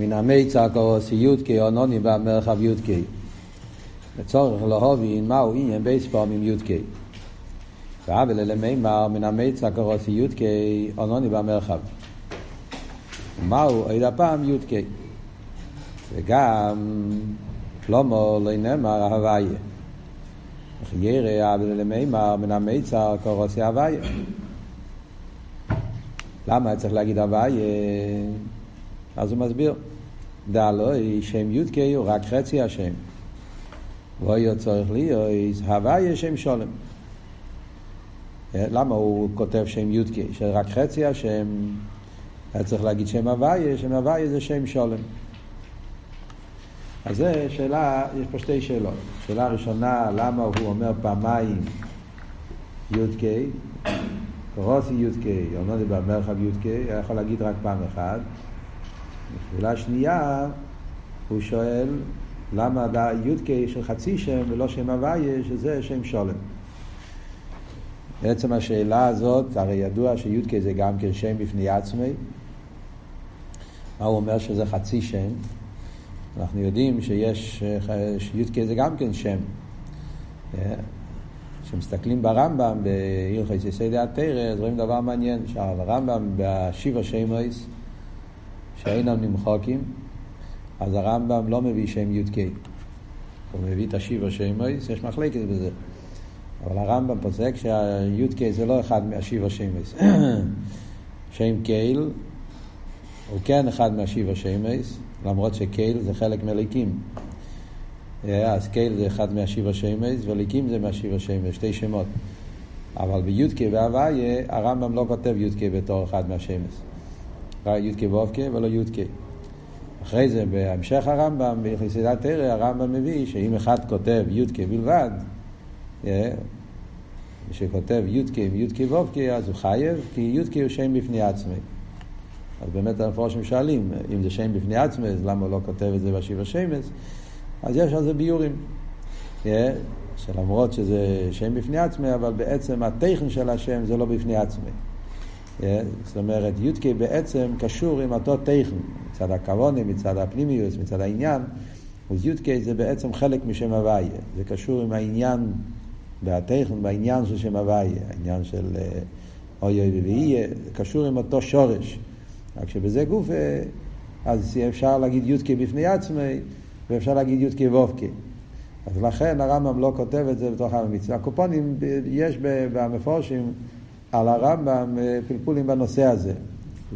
מן המיצר קורוסי יודקי אונוני במרחב יודקי. לצורך להובין מהו עניין בייס פעמים יודקי. ועוול אלמימר מן המיצר קורוסי יודקי אונוני במרחב. מהו עוד הפעם יודקי. וגם שלמה לא נאמר הוויה. חיירה עוול אלמימר מן המיצר קורוסי הוויה. למה צריך להגיד הוויה? אז הוא מסביר. דלוי שם יודקי הוא רק חצי השם. ואוי צורך להיות הוויה שם שולם. למה הוא כותב שם יודקי? שרק חצי השם, היה צריך להגיד שם הוויה, שם הוויה זה שם שולם. אז זה שאלה, יש פה שתי שאלות. שאלה ראשונה, למה הוא אומר פעמיים יודקי? קורוסי יודקי, אומר לי במרחב יודקי, היה יכול להגיד רק פעם אחת. שאלה שנייה, הוא שואל למה יודקי של חצי שם ולא שם הוויה, שזה שם שולם. בעצם השאלה הזאת, הרי ידוע שיודקי זה גם כן שם בפני עצמי. מה הוא אומר שזה חצי שם? אנחנו יודעים שיש, שיודקי זה גם כן שם. כשמסתכלים ברמב"ם, בהלכות יסודי התרא, אז רואים דבר מעניין, שהרמב"ם בשיבה שמויס, שאינם נמחוקים, אז הרמב"ם לא מביא שם י"ק. הוא מביא את השיבה שמויס, יש מחלקת בזה. אבל הרמב"ם פוסק שהי"ק זה לא אחד מהשיבה שמויס. שם קייל הוא כן אחד מהשיבה שמויס, למרות שקייל זה חלק מליקים. אז קייל זה אחד מהשיבה שמויס, וליקים זה מהשיבה שמויס, שתי שמות. אבל בי"ק והוויה הרמב"ם לא כותב י"ק בתור אחד מהשמויס. י"ק ו"ק ולא י"ק. אחרי זה, בהמשך הרמב"ם, ביחסידת תרא, הרמב"ם מביא שאם אחד כותב י"ק בלבד, שכותב י"ק עם י"ק ו"ק, אז הוא חייב, כי י"ק הוא שם בפני עצמי. אז באמת המפורשים שואלים, אם זה שם בפני עצמי, אז למה הוא לא כותב את זה בשיבה שמס? אז יש על זה ביורים. שלמרות שזה שם בפני עצמי, אבל בעצם הטכן של השם זה לא בפני עצמי. זאת אומרת, י"ק בעצם קשור עם אותו טכן, מצד הכוונה, מצד הפנימיוס, מצד העניין, אז י"ק זה בעצם חלק משם הוויה, זה קשור עם העניין והטכן, בעניין של שם הוויה, העניין של אוי אוי ואייה, זה קשור עם אותו שורש. רק שבזה גוף, אז אפשר להגיד י"ק בפני עצמי, ואפשר להגיד י"ק ו"ק. אז לכן הרמב"ם לא כותב את זה בתוך המצווה. הקופונים, יש במפורשים על הרמב"ם פלפולים בנושא הזה.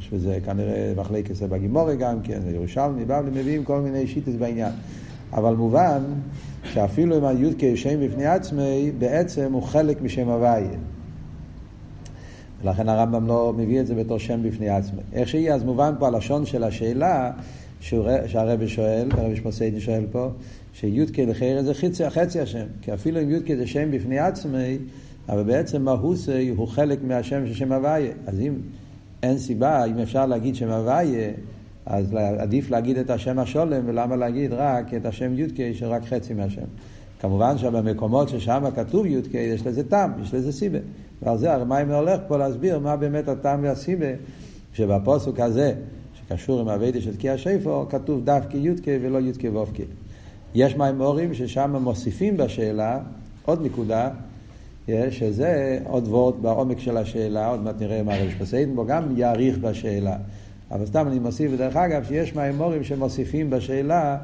שזה כנראה מחלקת זה בגימורי גם כן, ירושלמי, בבלי, מביאים כל מיני שיטס בעניין. אבל מובן שאפילו אם הי"ק שם בפני עצמי, בעצם הוא חלק משם הוויה. ולכן הרמב"ם לא מביא את זה בתור שם בפני עצמי. איך שיהיה, אז מובן פה הלשון של השאלה שהרבי שואל, הרבי שמוסיידן שואל פה, שי"ק לחיירה זה חצי, חצי השם. כי אפילו אם י"ק זה שם בפני עצמי, אבל בעצם מהוסי הוא חלק מהשם של שם הוויה. אז אם אין סיבה, אם אפשר להגיד שם הוויה, אז עדיף להגיד את השם השולם, ולמה להגיד רק את השם י"ק שרק חצי מהשם. כמובן שבמקומות ששם כתוב י"ק יש לזה טעם, יש לזה סיבה. ועל זה הרמיים הולך פה להסביר מה באמת הטעם והסיבה, שבפוסק הזה, שקשור עם אביידה של תקיע שיפו, כתוב דווקא י"ק ולא י"ק ו"ק. יש מימורים ששם מוסיפים בשאלה עוד נקודה, שזה עוד ועוד בעומק של השאלה, עוד מעט נראה מה רבי פסיידן בו, גם יאריך בשאלה. אבל סתם אני מוסיף, דרך אגב, שיש מימורים שמוסיפים בשאלה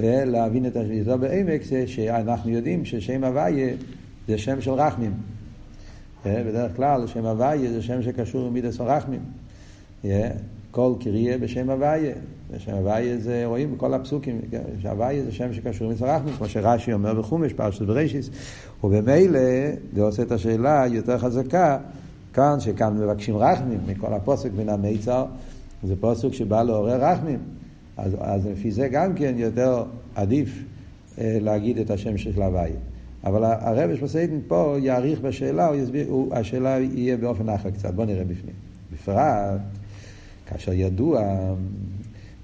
להבין את השאלה בעמק, זה שאנחנו יודעים ששם הוויה זה שם של רחמים. בדרך כלל שם הוויה זה שם שקשור עם מידס הרחמים. כל קריה בשם הוויה. בשם הוויה זה, רואים בכל הפסוקים, שהוויה זה שם שקשור הרחמים, כמו שרש"י אומר בחומש, פרשת בראשיס. ובמילא, זה עושה את השאלה יותר חזקה, כאן, שכאן מבקשים רחמים, מכל הפוסק מן המיצר, זה פוסק שבא לעורר רחמים. אז, אז לפי זה גם כן יותר עדיף אה, להגיד את השם של הוויה. אבל הרב שמסיידן פה יאריך בשאלה, הוא יסביר, הוא, השאלה יהיה באופן אחר קצת. בואו נראה בפנים. בפרט, כאשר ידוע,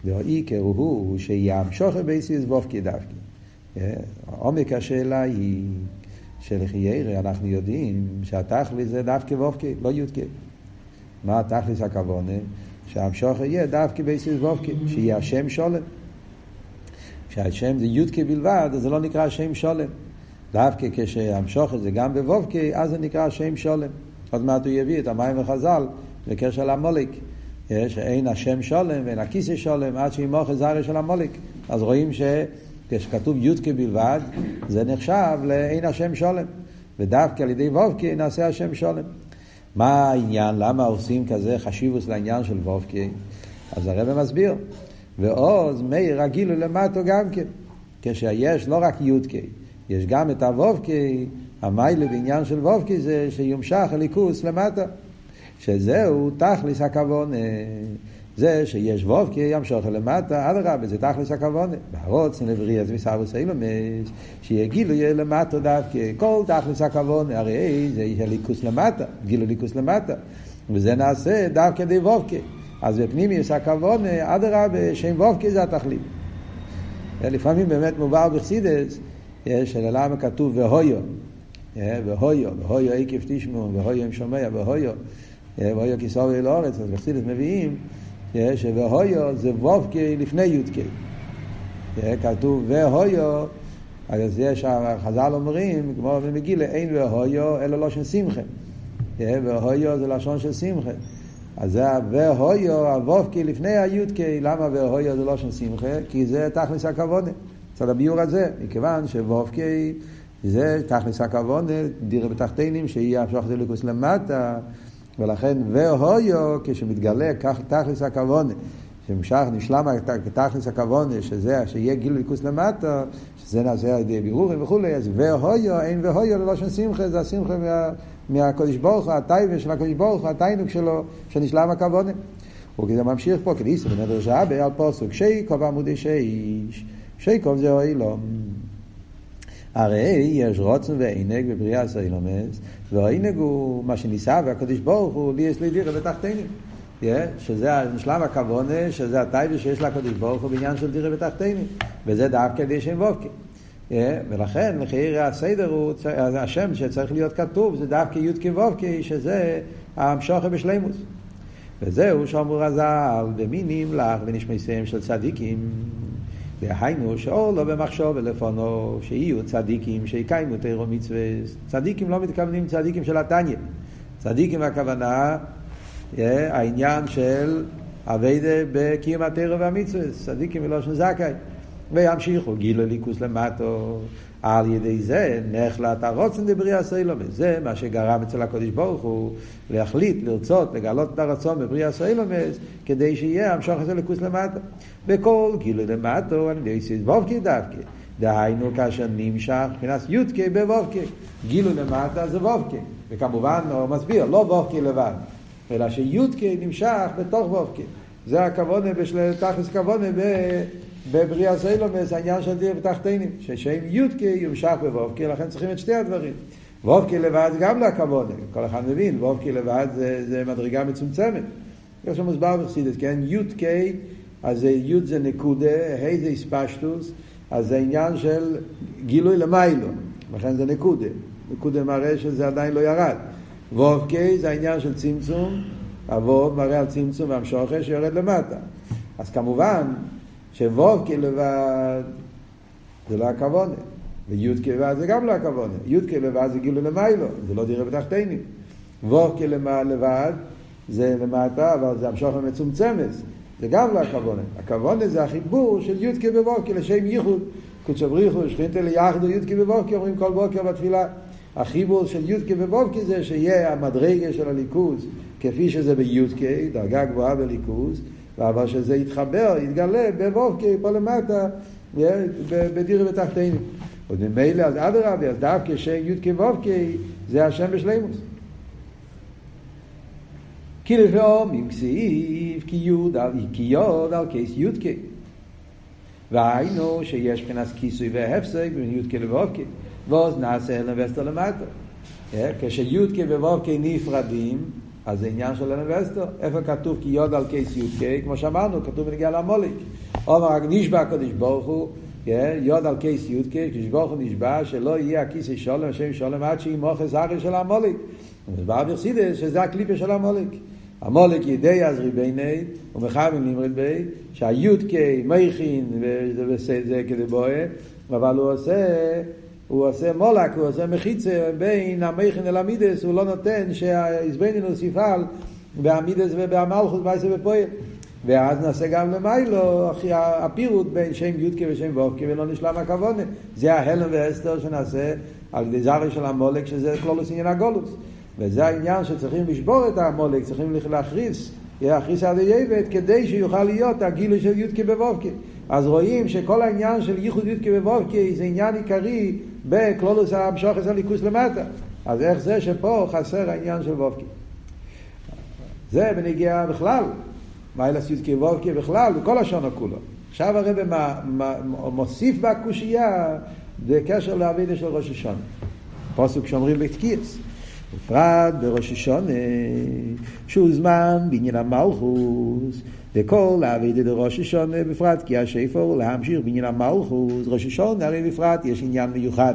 והעיקר הוא שימשוך בייסיס וופקי דווקא. עומק השאלה היא שלחיירה אנחנו יודעים שהתכלי זה דווקא וופקי, לא יודקי. מה התכלס הכוונה? שהמשוך יהיה דווקא בייסיס וובקי, שיהיה השם שולם. כשהשם זה יודקי בלבד, אז זה לא נקרא שם שולם. דווקא כשהמשוך זה גם בוובקי, אז זה נקרא שם שולם. עוד מעט הוא יביא את המים וחז"ל בקשר למוליק. שאין השם שולם ואין הכיסא שולם עד שימוך זרע של המוליק. אז רואים שכשכתוב יודקי בלבד, זה נחשב לאין השם שולם. ודווקא על ידי וובקי נעשה השם שולם. מה העניין? למה עושים כזה חשיבוס לעניין של וובקי? אז הרב מסביר. ועוז מאיר הגילו למטו גם כן. כשיש לא רק יודקי, יש גם את הוובקי, המיילה בעניין של וובקי זה שיומשך הליכוס למטה. שזהו תכליס הכוונה. זה שיש וובקי ימשוך למטה, אדרבה, זה תכלס הכוונה. בהרוץ נבריאס מסבוס אילומס, שיהיה גילוי למטה דווקא. כל תכלס הכוונה, הרי זה יהיה ליכוס למטה, גילוי ליכוס למטה. וזה נעשה דווקא די וובקי. אז בפנימיוס הכוונה, אדרבה, שם וובקי זה התכלית. לפעמים באמת מובא בחסידס, יש למה כתוב והויו, והויו, והויו עקב תשמעו, והויו עם שומע, והויו, והויו כיסאו אל אורץ, אז בחסידס מביאים שוהויו זה וובקי לפני יודקי. כתוב והויו, אז יש, חז"ל אומרים, כמו במגילה, אין והויו אלא לא של שמחה. והויו זה לשון של שמחה. אז זה והויו, הוובקי לפני היודקי, למה והויו זה לא של שמחה? כי זה תכלס הכוונה. צד הביור הזה, מכיוון שוובקי זה תכלס הכוונה, דירה בתחתינים, שיהיה המשוך דליקוס למטה. ולכן והויו, כשמתגלה כך תכלס הכוונה, שמשך נשלם תכלס הכוונה, שזה, שיהיה גיל ליכוס למטה, שזה נעשה על ידי בירורים וכולי, אז והויו, אין והויו ללושן שמחה, זה השמחה מה, מהקודש ברוך הוא, הטייבה של הקודש ברוך הוא, התיינוק שלו, שנשלם הכוונה. וכזה ממשיך פה, כדיסא בנדר שעה על פוסוק, שייקוב עמודי שיש, שייקוב זה אוילום. הרי יש רוצן ועינג בבריאה סיילומס, והעינג הוא מה שניסה, והקדוש ברוך הוא לי יש לי דירה בתחתינים. שזה שלב הכוונה, שזה הטייבה שיש לקדוש ברוך הוא בעניין של דירה בתחתינים. וזה דווקא כדי שם וובקי. ולכן לחייר הסדר הוא, השם שצריך להיות כתוב זה דווקא י"ק וובקי, שזה המשוכר בשלימוס. וזהו שאמרו רז"ל, במי נמלך ונשמעיסיהם של צדיקים. דהיינו שאור לא במחשוב ולפונו, שיהיו צדיקים שיקיימו תירו מצווה. צדיקים לא מתכוונים צדיקים של התניא. צדיקים הכוונה, העניין של אביידה בקיום התירו והמצווה. צדיקים מלושן זכאי. וימשיכו גילו ליכוס למטו. על ידי זה נחלט הרוצן דבריאה סיילומס. זה מה שגרם אצל הקודש ברוך הוא להחליט, לרצות, לגלות את הרצון בבריאה סיילומס, כדי שיהיה המשוך לכוס למטה. בכל גילוי למטו, אני יודע סיס וובקי דווקא. דהיינו כאשר נמשך מבחינת יודקי בוובקי. גילוי למטה זה וובקי. וכמובן הוא מסביר, לא וובקי לבד, אלא שיודקי נמשך בתוך וובקי. זה הכוונה, תכלס כוונה בבריאה סיילומס, העניין של דיר בתחתינים, ששם יודקי ימשך בוובקי, לכן צריכים את שתי הדברים. וובקי לבד גם לא הכוונה, כל אחד מבין, וובקי לבד זה, זה מדרגה מצומצמת. שם מוסבר בחסידס, כן? יודקי, אז יוד זה נקודה, ה' זה הספשטוס, אז זה עניין של גילוי למיילו, לכן זה נקודה. נקודה מראה שזה עדיין לא ירד. וובקי זה העניין של צמצום, הווב מראה על צמצום והמשוכר שיורד למטה. אז כמובן, שוובקי לבד זה לא הכוונה, ויודקי לבד זה גם לא הכוונה. יודקי לבד זה גילו למיילו, זה לא דירה בתחתינים. וובקי לבד זה למטה, אבל זה המשוך המצומצמת. זה גם לא הכוונה. הכוונה זה החיבור של יודקי בבוקר לשם ייחוד. קודשא בריחו, שכינתא ליחדו יודקי בבוקר, אומרים כל בוקר בתפילה. החיבור של יודקי בבוקר זה שיהיה המדרגה של הליכוז כפי שזה ביודקי, דרגה גבוהה בליכוז, אבל שזה יתחבר, יתגלה בבוקר פה למטה, בדירה בתחתינו. עוד ממילא, אז אדרבה, אז דווקא יודקי בבוקר זה השם בשלימוס. כי לפעמים כסיף כי יוד על יוד על קייס יודקי. והיינו שיש מבחינת כיסוי והפסק בין יודקי לבובקי. ואז נעשה אלנבסטר למטה. כשיודקי ובובקי נפרדים, אז זה עניין של אלנבסטר. איפה כתוב כי יוד על קייס יודקי? כמו שאמרנו, כתוב בנגיע למוליק. אומר רק נשבע הקדוש ברוך הוא, יוד על קייס יודקי, כשברוך ברוך הוא נשבע שלא יהיה הכיסא שולם, השם שולם, עד שימוך זכר של המוליק. מסבר בחסידס שזה הקליפה של המוליק. המולק ידי אז ריבייני ומחמם נמרד בי שהיודקי מייכין וזה כדי בואה אבל הוא עושה הוא עושה מולק, הוא עושה מחיצה בין המכין אל המידס, הוא לא נותן שהאיזבנינוס יפעל בעמידס ובמלכוס בעשר ופועל. ואז נעשה גם למיילו הפירוט בין שם יודקה ושם וובקה ולא נשלם הכוונה. זה ההלם והסתר שנעשה על ידי זרי של המולק שזה כלולוס עניין הגולוס. וזה העניין שצריכים לשבור את המולק, צריכים להכריס, להכריס על היבד כדי שיוכל להיות הגילוי של יודקה ובובקה. אז רואים שכל העניין של ייחוד יודקה ובובקה זה עניין עיקרי בקלולוס המשוחס הליכוס למטה. אז איך זה שפה חסר העניין של וובקה? זה בנגיע בכלל, מיילס יודקה ובובקה בכלל, בכל השונו כולו. עכשיו הרב מוסיף בקושייה בקשר לאבידה של ראש השונה. פוסק שאומרים בתקיעס. בפרט בראש השונה, שהוא זמן בעניין המלכוס, וכל האבידה דראש השונה בפרט, כי השאיפור להמשיך בעניין המלכוס, ראש השונה הרי בפרט יש עניין מיוחד.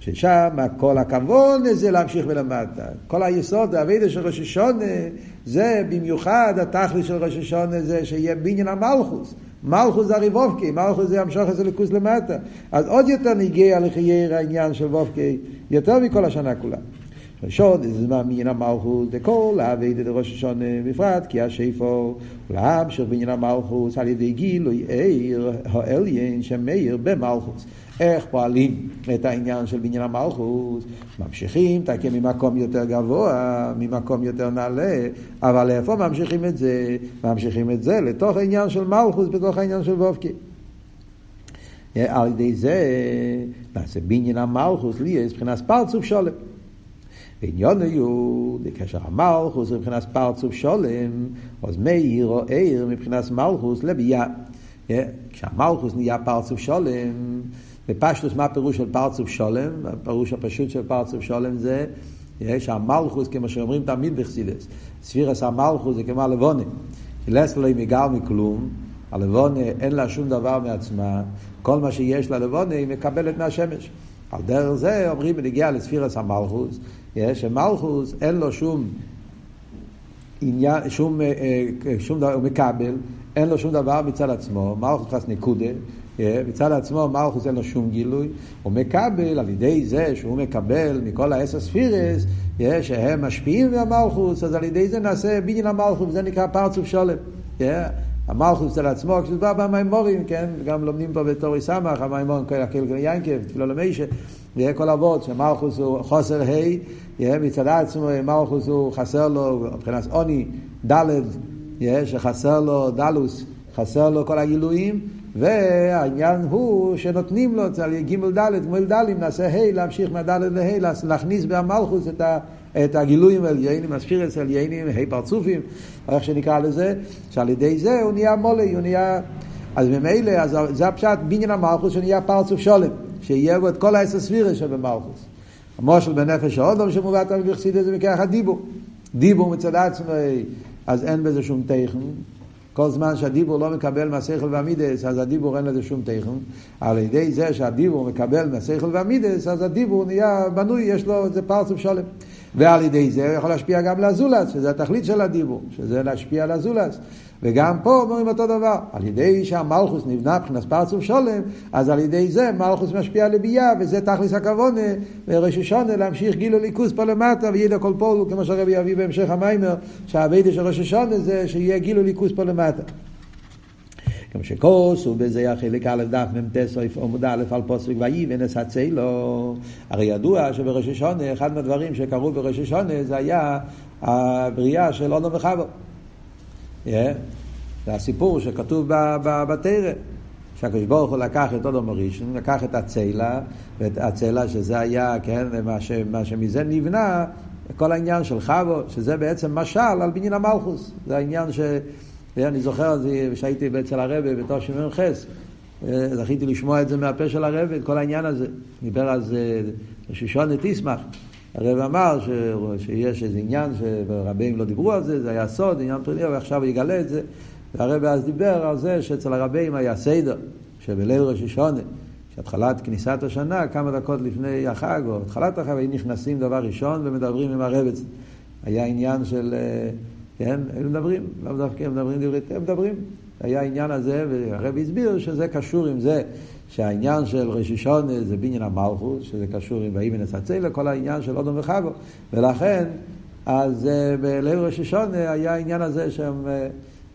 ששם כל הכבוד זה להמשיך ולמטה. כל היסוד, האבידה של ראש השונה, זה במיוחד התכלית של ראש השונה, זה שיהיה בעניין המלכוס. מלכוס זה הרי וובקי, מלכוס זה ימשוך את זה לכוס למטה. אז עוד יותר נגיע לחייר העניין של וובקי, יותר מכל השנה כולה. ראשון, זה זמן מעניין המלכוס, דכל האביידה דראש השונה בפרט, כי השאיפו להמשך בעניין המלכוס על ידי גילוי עיר העליין שמאיר במלכוס. איך פועלים את העניין של בניין המלכוס? ממשיכים, תקן ממקום יותר גבוה, ממקום יותר נעלה, אבל איפה ממשיכים את זה? ממשיכים את זה לתוך העניין של מלכוס, בתוך העניין של וובקי. על ידי זה נעשה בניין המלכוס, לי מבחינת פרצוף שולם. ועניון היו, בקשר המלכוס מבחינת פרצוף שולם, אז מאיר או עיר מבחינת מלכוס לביאה. כשהמלכוס נהיה פרצוף שולם, בפשטוס מה הפירוש של פרצוף שולם? הפירוש הפשוט של פרצוף שולם זה שהמלכוס, כמו שאומרים תמיד בחסידס, ספירס המלכוס זה כמו הלבונה. לס לא מגר מכלום, הלבונה אין לה שום דבר מעצמה, כל מה שיש ללבונה היא מקבלת מהשמש. על דרך זה אומרים בנגיעה לספירס המלכוס, שמלכוס אין לו שום עניין, שום, אה, אה, שום דבר, הוא מקבל, אין לו שום דבר מצד עצמו, מלכוס חס נקודה, אה, מצד עצמו מלכוס אין לו שום גילוי, הוא מקבל על ידי זה שהוא מקבל מכל העשר ספירס, שהם משפיעים מהמלכוס, אז על ידי זה נעשה בניין המלכוס, זה נקרא פרצוף שולם. המלכוס אצל עצמו, כשזה בא במימורים, כן, גם לומדים פה בתורי סמך, המימורים, כל הקל ינקב, תפילה יהיה כל אבות, שמלכוס הוא חוסר ה', מצד עצמו מלכוס הוא חסר לו, מבחינת עוני, ד', שחסר לו דלוס, חסר לו כל הגילויים, והעניין הוא שנותנים לו, ג' ד', ג' ד', נעשה ה', להמשיך מהד' לה', להכניס במלכוס את ה... את הגילויים עליינים, הספירס עליינים, ה' פרצופים, איך שנקרא לזה, שעל ידי זה הוא נהיה מולי, הוא נהיה... אז ממילא, אז זה הפשט בניין המלכוס שנהיה פרצוף שולם, שיהיה בו את כל ספירס שבמלכוס. המושל בנפש האודום שמובא תמיד בחסיד זה מכך הדיבור. דיבור מצד עצמו, אז אין בזה שום תכן. כל זמן שהדיבור לא מקבל מהשכל והמידס, אז הדיבור אין לזה שום תכן. על ידי זה שהדיבור מקבל מהשכל והמידס, אז הדיבור נהיה בנוי, יש לו איזה פרצוף שולם. ועל ידי זה הוא יכול להשפיע גם לזולס, שזה התכלית של הדיבור, שזה להשפיע על. וגם פה אומרים אותו דבר, על ידי שהמלכוס נבנה מבחינת פרצוף שולם, אז על ידי זה מלכוס משפיע לביאה, וזה תכלס הכוונה, וראש השונה להמשיך גילו ליכוס פה למטה, וידע כל פול, כמו שהרבי יביא בהמשך המיימר, שהאביידה של ראש השונה זה שיהיה גילו ליכוס פה למטה. כמו שכוס, ובזה החלק א' דף מ"ט סעיף עמוד א' על פוסק ויהי ונס הצלו. הרי ידוע שבראש השונה, אחד מהדברים שקרו בראש השונה זה היה הבריאה של אונו וחבו. זה הסיפור שכתוב בתרא. שהקדוש ברוך הוא לקח את אודום הראשון, לקח את הצלע, ואת הצלע שזה היה, כן, מה, ש, מה שמזה נבנה, כל העניין של חבו, שזה בעצם משל על בניין המלכוס. זה העניין ש... אני זוכר שהייתי אצל הרבה בתור שמעון חס, זכיתי לשמוע את זה מהפה של הרבה, את כל העניין הזה. דיבר אז שושון את ישמח. הרב אמר ש... שיש איזה עניין שרבים לא דיברו על זה, זה היה סוד, עניין פרניה, ועכשיו הוא יגלה את זה. והרב אז דיבר על זה שאצל הרבים היה סיידר, שבליל ראש השונה, שהתחלת כניסת השנה, כמה דקות לפני החג, או התחלת החג, היו נכנסים דבר ראשון ומדברים עם הרב. היה עניין של... כן, הם מדברים, לא דווקא הם מדברים דברי, הם מדברים. היה העניין הזה, והרב הסביר שזה קשור עם זה שהעניין של רשישון זה בניין המלכוס, שזה קשור עם ויהי מנסצי לכל העניין של אודום וחבו, ולכן, אז אה, בליל רשישון היה העניין הזה שהם, אה,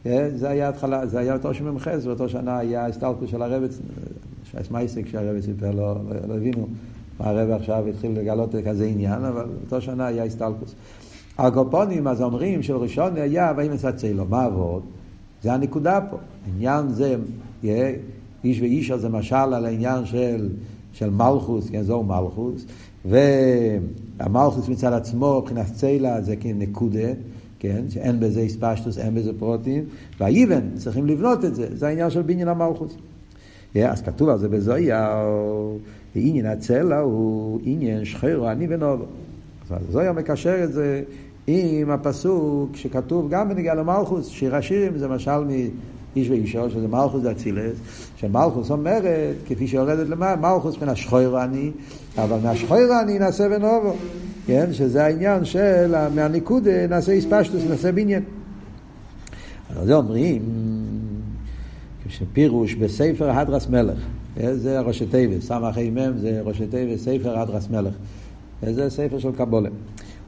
אה, זה היה התחלה, זה היה אותו שמ"ח, באותו שנה היה הסטלקוס של הרבץ, שייס מייסק שהרבץ סיפר, לא, לא, לא הבינו מה הרב עכשיו התחיל לגלות כזה עניין, אבל באותו שנה היה הסטלקוס. הקופונים אז אומרים של ראשון היה ויהי מנסצי לו, מה עבוד? זה הנקודה פה. עניין זה, איש ואישה זה משל על העניין של, של מלכוס, כן, זו מלכוס, והמלכוס מצד עצמו, מבחינת צלע, זה כנקודה, כן, שאין בזה הספשטוס, אין בזה פרוטין, והאיבן, צריכים לבנות את זה, זה העניין של בניין המלכוס. אז כתוב על זה בזויה, עניין הצלע הוא עניין שחרו, אני ונובו. זויה מקשר את זה עם הפסוק שכתוב גם בנגיע למלכוס, שיר השירים זה משל מאיש ואישו, שזה מלכוס דאצילס, שמלכוס אומרת, כפי שיורדת למעלה, מלכוס מן השחויר אני, אבל מהשחויר אני נעשה ונובו, כן? שזה העניין של מהניקוד נעשה איספשטוס, נעשה בניין. אז זה אומרים, שפירוש בספר הדרס מלך, זה ראשי תיבס, סמ"ך מ' זה ראשי תיבס, ספר הדרס מלך, זה ספר של קבולה.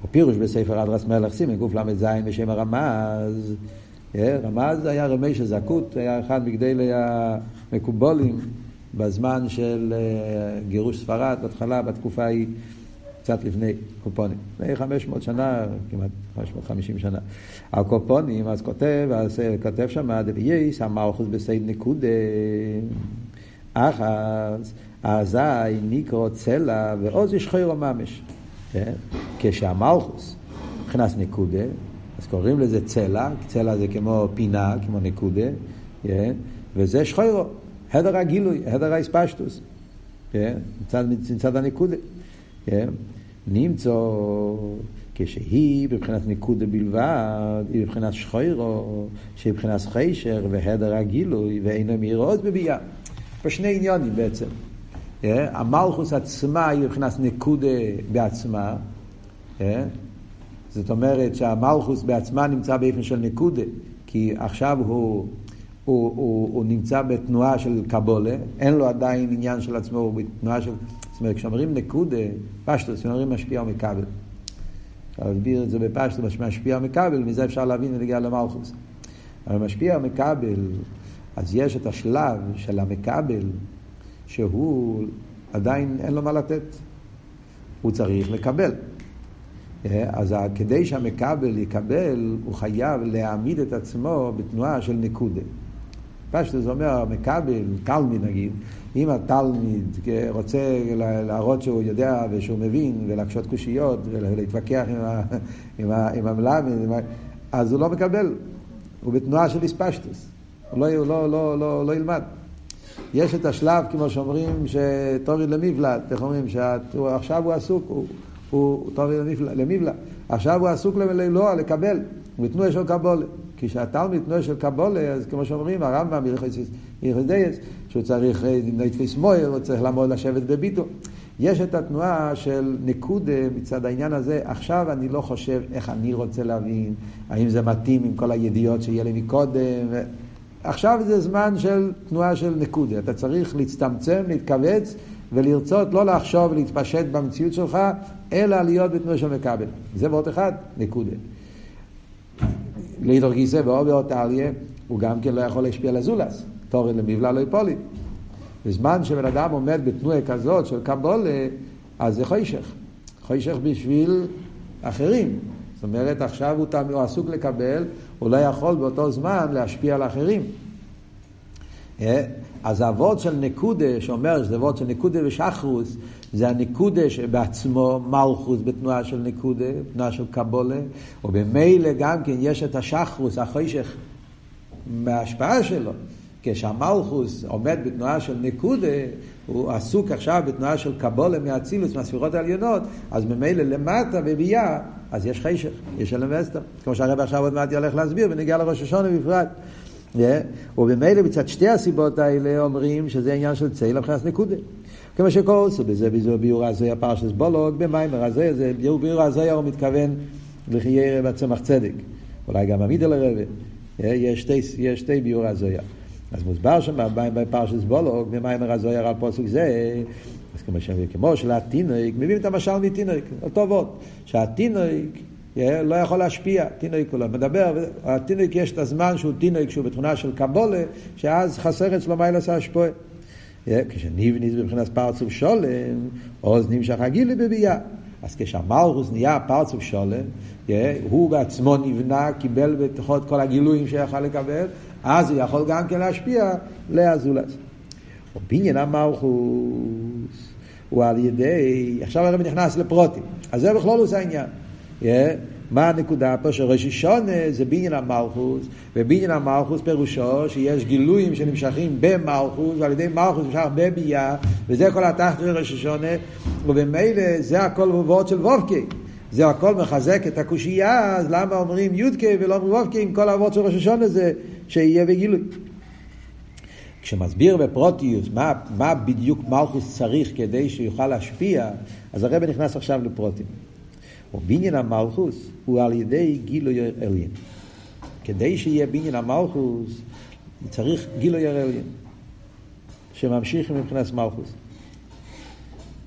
הפירוש בספר אדרס מלך סימן קל"ז בשם הרמז, אה, רמז היה רמי של זכות, היה אחד מגדלי המקובולים בזמן של אה, גירוש ספרד, בהתחלה, בתקופה ההיא, קצת לפני קופונים. לפני 500 שנה, כמעט 550 שנה. הקופונים, אז כותב, אז אה, כותב שם, דבייס המלכוס בסייד נקודה, אחז, אזי ניקרו צלע ועוז ישחרו ממש. כן? כשהמלכוס נכנס נקודה, אז קוראים לזה צלע, צלע זה כמו פינה, כמו נקודה, כן? וזה שחוירו, הדר הגילוי, הדר האספשטוס, כן? מצד, מצד הנקודה. כן? נמצא כשהיא בבחינת נקודה בלבד, היא בבחינת שחוירו, שהיא בבחינת חיישר והדר הגילוי, ואינו מאירות בביאה. פה שני עניונים בעצם. המלכוס עצמה היא מבחינת נקודה בעצמה. זאת אומרת שהמלכוס בעצמה נמצא באופן של נקודה, כי עכשיו הוא, הוא, הוא, הוא נמצא בתנועה של קבולה, אין לו עדיין עניין של עצמו, הוא בתנועה של... זאת אומרת, כשאומרים נקודה, פשטוס, כשאומרים משפיע ומכבל. אפשר להסביר את זה בפשטוס, משפיע ומכבל, מזה אפשר להבין ולהגיע למלכוס. אבל משפיע ומכבל, אז יש את השלב של המכבל, שהוא עדיין אין לו מה לתת. הוא צריך לקבל. אה, אז כדי שהמקבל יקבל, הוא חייב להעמיד את עצמו בתנועה של נקודה. פשטו זה אומר, מקבל, תלמיד נגיד, אם התלמיד רוצה להראות שהוא יודע ושהוא מבין ולהקשות קושיות ולהתווכח עם, עם, עם המלמד, אז הוא לא מקבל, הוא בתנועה של איספשטוס, הוא לא, לא, לא, לא, לא ילמד. יש את השלב, כמו שאומרים, שתוריד למבלע, איך אומרים, שעכשיו הוא עסוק, הוא, הוא תוריד למבלע, עכשיו הוא עסוק ללא, לקבל, בתנועה של קבולה. כשהתלמיד תנועה של קבולה, אז כמו שאומרים, הרמב"ם, יחסדייס, שהוא צריך נתפיס אה, מויר, הוא צריך לעמוד לשבת בביטו. יש את התנועה של נקודה מצד העניין הזה, עכשיו אני לא חושב איך אני רוצה להבין, האם זה מתאים עם כל הידיעות שיהיה לי מקודם. עכשיו זה זמן של תנועה של נקודה. אתה צריך להצטמצם, להתכווץ ולרצות לא לחשוב ולהתפשט במציאות שלך, אלא להיות בתנועה של מקבל. זה ועוד אחד, נקודה. לידור גיסא ואובר טליה, הוא גם כן לא יכול להשפיע על הזולס. תורן למבלע לא יפולי. בזמן שבן אדם עומד בתנועה כזאת של קבולה, אז זה חוישך. חוישך בשביל אחרים. זאת אומרת, עכשיו הוא, הוא עסוק לקבל, הוא לא יכול באותו זמן להשפיע על אחרים. אה? אז הוורד של נקודה, שאומר שזה וורד של נקודה ושחרוס, זה הנקודה שבעצמו מלכוס בתנועה של נקודה, תנועה של קבולה, ובמילא גם כן יש את השחרוס, החוישך, מההשפעה שלו. כשהמלכוס עומד בתנועה של נקודה, הוא עסוק עכשיו בתנועה של קבולה מהאצילוס, מהספירות העליונות, אז ממילא למטה בביאה, אז יש חשך, יש אלם וסתר. כמו שהרב עכשיו עוד מעט הולך להסביר, ונגיע לראש השונה בפרט. Yeah. ובמילא מצד שתי הסיבות האלה אומרים שזה עניין של צייל מבחינת נקודה. כמו שקורסו בזה, בזה ביור הזה הפרשס בולוג, במיימר הזה, זה ביור הזה הוא מתכוון לחיירה בצמח צדק. אולי גם עמידה לרבה. יש שתי, יש שתי ביור הזויה. אז מוסבר שם בפרשת בולוג, במיימר הזויה על פוסק זה, אז כמו, כמו שלתינוק, מביאים את המשל מתינוק, אותו ווד, שהתינוק לא יכול להשפיע, תינוק הוא לא מדבר, התינוק יש את הזמן שהוא תינוק, שהוא בתכונה של קבולה, שאז חסר אצלו מיילס ההשפועה. כשניבניס בבחינת פרצוף שולם, עוז נמשך הגילי בביאה. אז כשהמלכוס נהיה פרצוף שולם, הוא בעצמו נבנה, קיבל בתוכו את כל הגילויים שיכל לקבל, אז הוא יכול גם כן להשפיע לאזולס. ובניין המלכוס הוא על ידי, עכשיו הרב נכנס לפרוטים, אז זה בכלול הוא העניין. מה הנקודה פה? שראש השונה זה בניין המלכוס, ובניין המלכוס פירושו שיש גילויים שנמשכים במלכוס, ועל ידי מלכוס נמשך בביאה, וזה כל התחת של ראש השונה, ובמילא זה הכל בבואות של וובקי. זה הכל מחזק את הקושייה, אז למה אומרים יודקי ולא אומרים וובקי עם כל האבות של ראש השונה זה שיהיה בגילוי. כשמסביר בפרוטיוס מה, מה בדיוק מלכוס צריך כדי שיוכל להשפיע, אז הרב נכנס עכשיו לפרוטים. ובניין המלכוס הוא על ידי גילוי עליין. כדי שיהיה בניין המלכוס צריך גילוי עליין, שממשיך מבחינת מלכוס.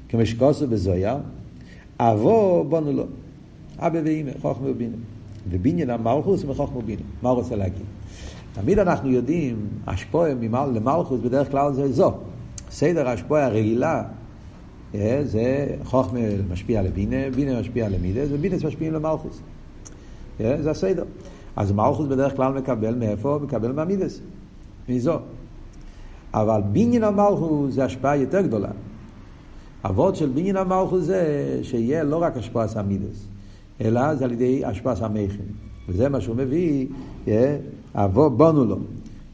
כמו שכוסו בזויה, אבו בונו לו, אבא ואימא, חוכמה ובינה. ובניין המלכוס מחוכמה ובינה. מה הוא רוצה להגיד? תמיד אנחנו יודעים, השפועה למלכוס בדרך כלל זה זו. סדר השפועה הרגילה אה, זה חוכמה משפיע לבינה, בינה משפיע למידס, ובידס משפיעים למלכוס. אה, זה הסדר. אז מלכוס בדרך כלל מקבל מאיפה? מקבל מהמידס, מזו. אבל בניין המלכוס זה השפעה יותר גדולה. אבות של בניין המלכוס זה שיהיה לא רק השפעה סמידס, אלא זה על ידי השפעה סמכין. וזה מה שהוא מביא, אה, אבו בונו לו.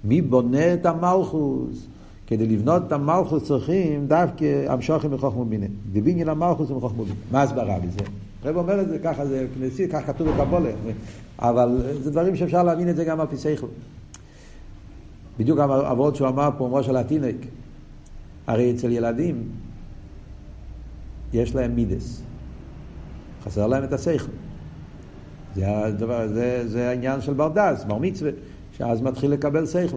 מי בונה את המלכוס? כדי לבנות את המלכוס צריכים דווקא המשוכם מחוכמו בינה. דבינין המלכוס ומחוכמו בינה. מה הסברה בזה? הרב אומר את זה ככה, זה כנסי, כך כתוב בקבולה. אבל זה דברים שאפשר להבין את זה גם על פי שכל. בדיוק העבוד שהוא אמר פה, ראש על התינוק. הרי אצל ילדים יש להם מידס. חסר להם את השכל. זה, הדבר, זה, זה העניין של ברדס, בר מצווה, שאז מתחיל לקבל שכל.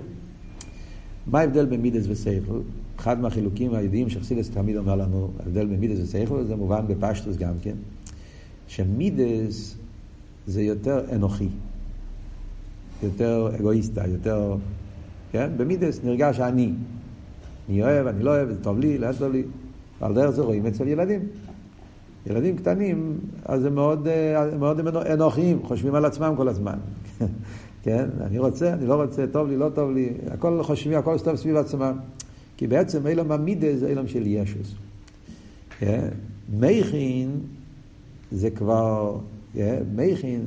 מה ההבדל בין מידס וסייכל? אחד מהחילוקים הידועים שחסידס תמיד אומר לנו, ההבדל בין מידס וסייכל, זה מובן בפשטוס גם כן, שמידס זה יותר אנוכי, יותר אגואיסטה, יותר, כן? במידס נרגש אני. אני אוהב, אני לא אוהב, זה טוב לי, לא טוב לי. ועל דרך זה רואים אצל ילדים. ילדים קטנים, אז הם מאוד, אה, מאוד אנוכיים, חושבים על עצמם כל הזמן. כן? אני רוצה, אני לא רוצה, טוב לי, לא טוב לי, הכל חושבים, הכל סתום סביב עצמם. כי בעצם אילם המידה זה אילם של ישוס. כן? מייכין זה כבר, כן? מייכין,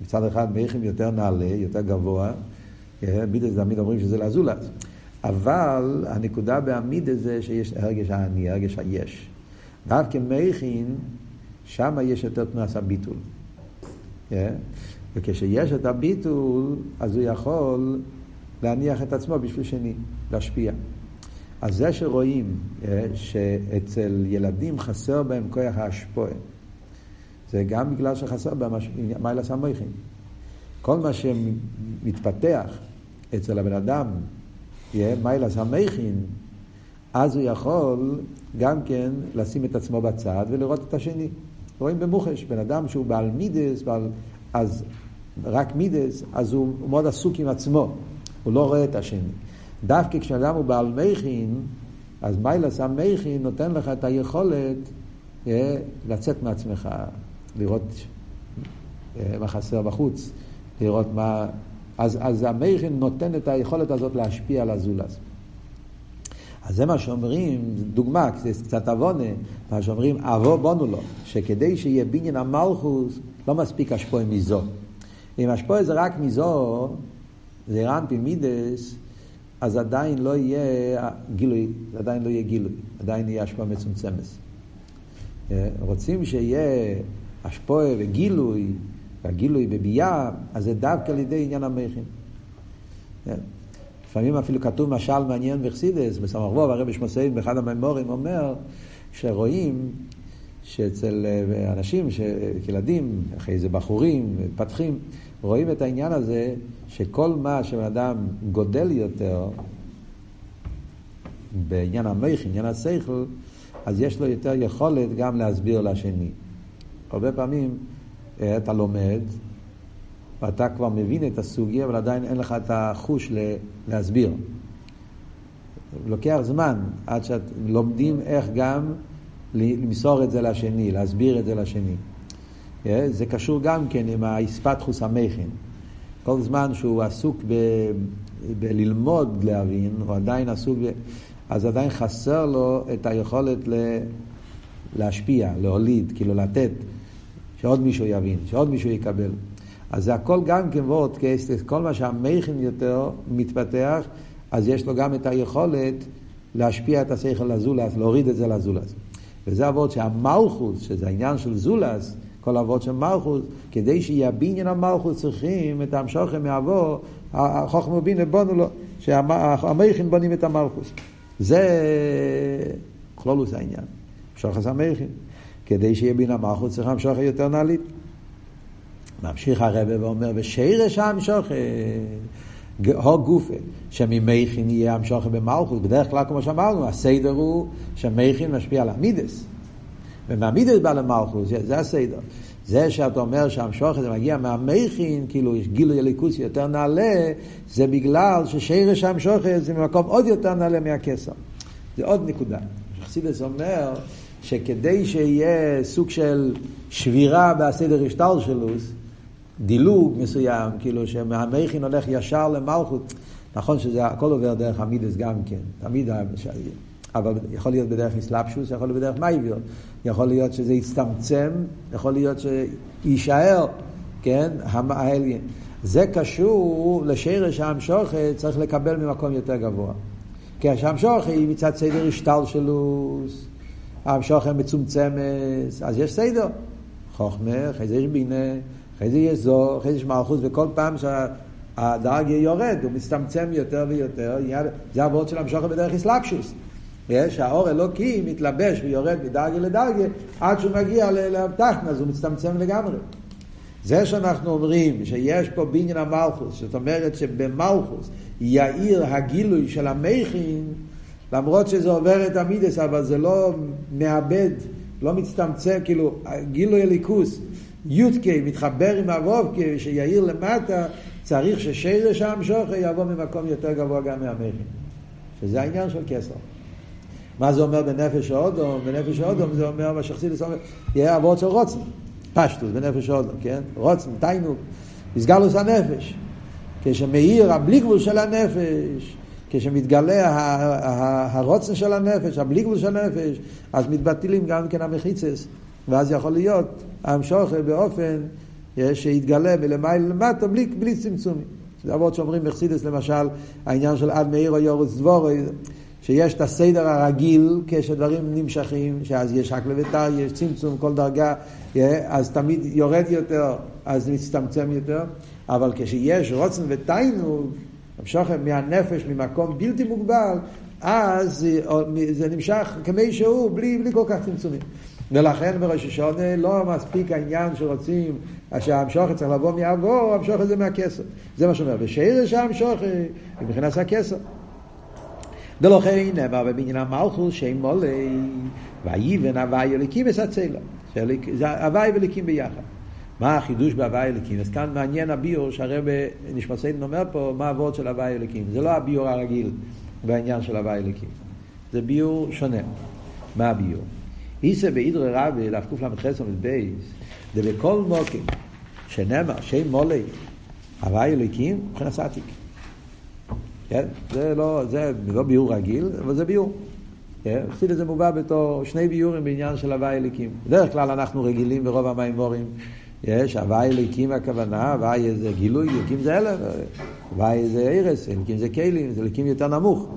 מצד אחד מייכין יותר נעלה, יותר גבוה, כן? מידה זה תמיד אומרים שזה לזולת. אבל הנקודה בעמידה זה שיש הרגש האני, הרגש היש. דווקא מייכין, שם יש יותר תנועת הביטול. כן? וכשיש את הביטול, אז הוא יכול להניח את עצמו בשביל שני, להשפיע. אז זה שרואים אה, שאצל ילדים חסר בהם כוח ההשפועה, זה גם בגלל שחסר בהם מיילס המויכין. כל מה שמתפתח אצל הבן אדם, יהיה מיילס המייכין, אז הוא יכול גם כן לשים את עצמו בצד ולראות את השני. רואים במוחש, בן אדם שהוא בעל מידס, בעל אז רק מידס, אז הוא, מאוד עסוק עם עצמו, הוא לא רואה את השני. דווקא כשאדם הוא בעל מכין, אז מיילס המכין נותן לך את היכולת אה, לצאת מעצמך, לראות אה, מה חסר בחוץ, לראות מה... אז, אז המכין נותן את היכולת הזאת להשפיע על הזולז. אז זה מה שאומרים, דוגמה, קצת עוונה, מה שאומרים, אבו בונו לו, שכדי שיהיה בניין המלכוס, לא מספיק השפועה מזו. אם השפועה זה רק מזו, זה רמפי מידס, אז עדיין לא יהיה גילוי, עדיין לא יהיה גילוי, עדיין יהיה השפועה מצומצמת. אה, רוצים שיהיה השפועה וגילוי, והגילוי בביאה, אז זה דווקא על ידי עניין המכין. אה, לפעמים אפילו כתוב משל מעניין בחסידס, בסמ"ך ווב, הרבי שמוסיין באחד המימורים אומר, שרואים שאצל אה, אנשים, ילדים, אחרי זה בחורים, מתפתחים, רואים את העניין הזה שכל מה שבן אדם גודל יותר בעניין המייך, עניין השכל, אז יש לו יותר יכולת גם להסביר לשני. הרבה פעמים אה, אתה לומד, ואתה כבר מבין את הסוגיה, אבל עדיין אין לך את החוש להסביר. לוקח זמן עד שלומדים איך גם למסור את זה לשני, להסביר את זה לשני. אה, זה קשור גם כן עם האספתחוס המכין. כל זמן שהוא עסוק ב, בללמוד להבין, הוא עדיין עסוק, ב, אז עדיין חסר לו את היכולת ל, להשפיע, להוליד, כאילו לתת, שעוד מישהו יבין, שעוד מישהו יקבל. אז זה הכל גם כן וורד כל מה שהמכין יותר מתפתח, אז יש לו גם את היכולת להשפיע את השכל לזולס, להוריד את זה לזולס. וזה אבות שהמלכוס, שזה העניין של זולס, כל אבות של מלכוס, כדי שיהיה בניין המלכוס צריכים את המשוכם מעבור, החוכם ובינה בונו לו, שהמכין בונים את המלכוס. זה כלולוס העניין, שוחס המכין. כדי שיהיה בין המלכוס צריך המשוכם יותר נעלית. ממשיך הרבה ואומר, ושירש המשוכם, הו גופה, שממכין יהיה המשוכם במלכוס. בדרך כלל, כמו שאמרנו, הסדר הוא שמכין משפיע על המידס. ומהמידס בא למלכוס, זה הסדר. זה שאתה אומר שהמשוכת זה מגיע מהמכין, כאילו יש גילוי אליקוס יותר נעלה, זה בגלל ששרש המשוכת זה ממקום עוד יותר נעלה מהכסר. זה עוד נקודה. חסידס אומר שכדי שיהיה סוג של שבירה בסדר השטל שלו, דילוג מסוים, כאילו שמהמכין הולך ישר למלכות, נכון שזה הכל עובר דרך המידס גם כן, תמיד אבל יכול להיות בדרך אסלאפשוס, יכול להיות בדרך מייביר. יכול להיות שזה יצטמצם, יכול להיות שיישאר, כן, העליין. זה קשור לשרש האמשוכת, צריך לקבל ממקום יותר גבוה. כי שהמשוכת היא מצד סדר השתלשלוס, המשוכת מצומצמת, אז יש סדר. חוכמה, אחרי זה יש בינה, אחרי זה יש זו, אחרי זה יש מלכות, וכל פעם שהדרג יורד, הוא מצטמצם יותר ויותר, זה עבוד של המשוכת בדרך אסלאפשוס. שהאור אלוקי מתלבש ויורד מדרגה לדרגה עד שהוא מגיע לתחתן, אז הוא מצטמצם לגמרי. זה שאנחנו אומרים שיש פה בניין המלכוס, זאת אומרת שבמלכוס יאיר הגילוי של המכין, למרות שזה עובר את המידס, אבל זה לא מאבד, לא מצטמצם, כאילו, גילוי הליכוס, יודקי מתחבר עם הוובקי, שיאיר למטה, צריך ששרש המשוכר יבוא ממקום יותר גבוה גם מהמכין. שזה העניין של כסר. מה זה אומר בנפש האודום? בנפש האודום זה אומר מה שחסידס אומר, יהיה אבות של רוצן, פשטוס בנפש האודום, כן? רוצן, תיינוק, מסגלוס הנפש. כשמאיר הבלי גבול של הנפש, כשמתגלה הרוצן של הנפש, הבלי גבול של הנפש, אז מתבטלים גם כן המחיצס, ואז יכול להיות המשוכר באופן שיתגלה מלמעלה למטה בלי, בלי צמצומים. זה אבות שאומרים בחסידס למשל, העניין של עד מאיר או יורץ דבורי, שיש את הסדר הרגיל כשדברים נמשכים, שאז יש רק לביתר, יש צמצום, כל דרגה, אז תמיד יורד יותר, אז מצטמצם יותר, אבל כשיש רוצן ותיינוג, המשוכן מהנפש, ממקום בלתי מוגבל, אז זה נמשך כמי שהוא, בלי, בלי כל כך צמצומים. ולכן בראש השונה לא מספיק העניין שרוצים, שהמשוכן צריך לבוא מעבור, המשוכן זה מהכסר. זה מה שאומר, ושרש המשוכן, מבחינת הכסר. ולכן נאמר בבניין המלכוס שם מולי ויבן הוואי אליקים אסצלה זה הוואי ואליקים ביחד מה החידוש בהוואי אליקים? אז כאן מעניין הביור שהרב נשמסיין אומר פה מה הוורד של הוואי אליקים זה לא הביור הרגיל בעניין של הוואי אליקים זה ביור שונה מה הביור? איסה באידרי רבי לקל"ח עמוד בייס דבכל מוקים שנאמר שם מולי הוואי אליקים מבחינת עתיק כן? זה לא, זה לא ביור רגיל, אבל זה ביור. כן? חסידס זה מובא בתור שני ביורים בעניין של הוואי אליקים. בדרך כלל אנחנו רגילים ברוב המימורים, יש הוואי אליקים הכוונה, הוואי זה גילוי, אליקים זה אלף, הוואי זה ערס, אליקים זה כלים, זה אליקים יותר נמוך.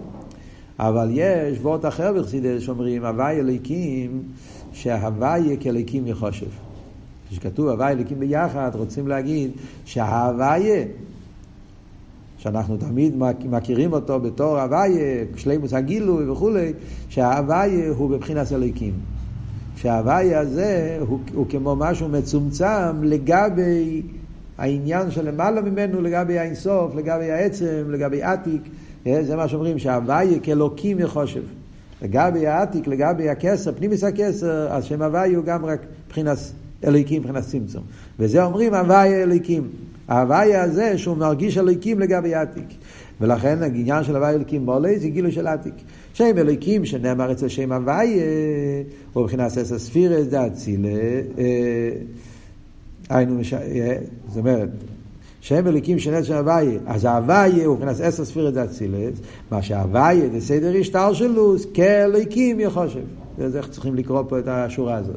אבל יש וורט אחר בחסידס שאומרים הוואי אליקים, שהוואי כאליקים יחושב. כשכתוב הוואי אליקים ביחד, רוצים להגיד שההוויה שאנחנו תמיד מכירים אותו בתור הוויה, שלימוס הגילוי וכולי, שההוויה הוא בבחינת אלוקים. שההוואי הזה הוא, הוא כמו משהו מצומצם לגבי העניין שלמעלה ממנו, לגבי האינסוף, לגבי העצם, לגבי עתיק. זה מה שאומרים, שההוואי כאלוקים יחושב. לגבי העתיק, לגבי הכסר, פנימיס הכסר, אז שם הוואי הוא גם רק מבחינת אלוהיקים, מבחינת צמצום. וזה אומרים הוואי אלוהיקים. ההוואי הזה שהוא מרגיש אלוהיקים לגבי עתיק. ולכן העניין של הוואי אלוהיקים מולי זה גילוי של עתיק. שם אלוהיקים שנאמר אצל שם הוואי, הוא מבחינת אסא ספירס דה אצילה, היינו, זאת אומרת, שם אליקים שנץ שם הוויה, אז ההוויה הוא מבחינת עשר ספירת אצילס, מה שההוויה זה סדר השטר שלו, כאליקים יחושב. זה איך צריכים לקרוא פה את השורה הזאת.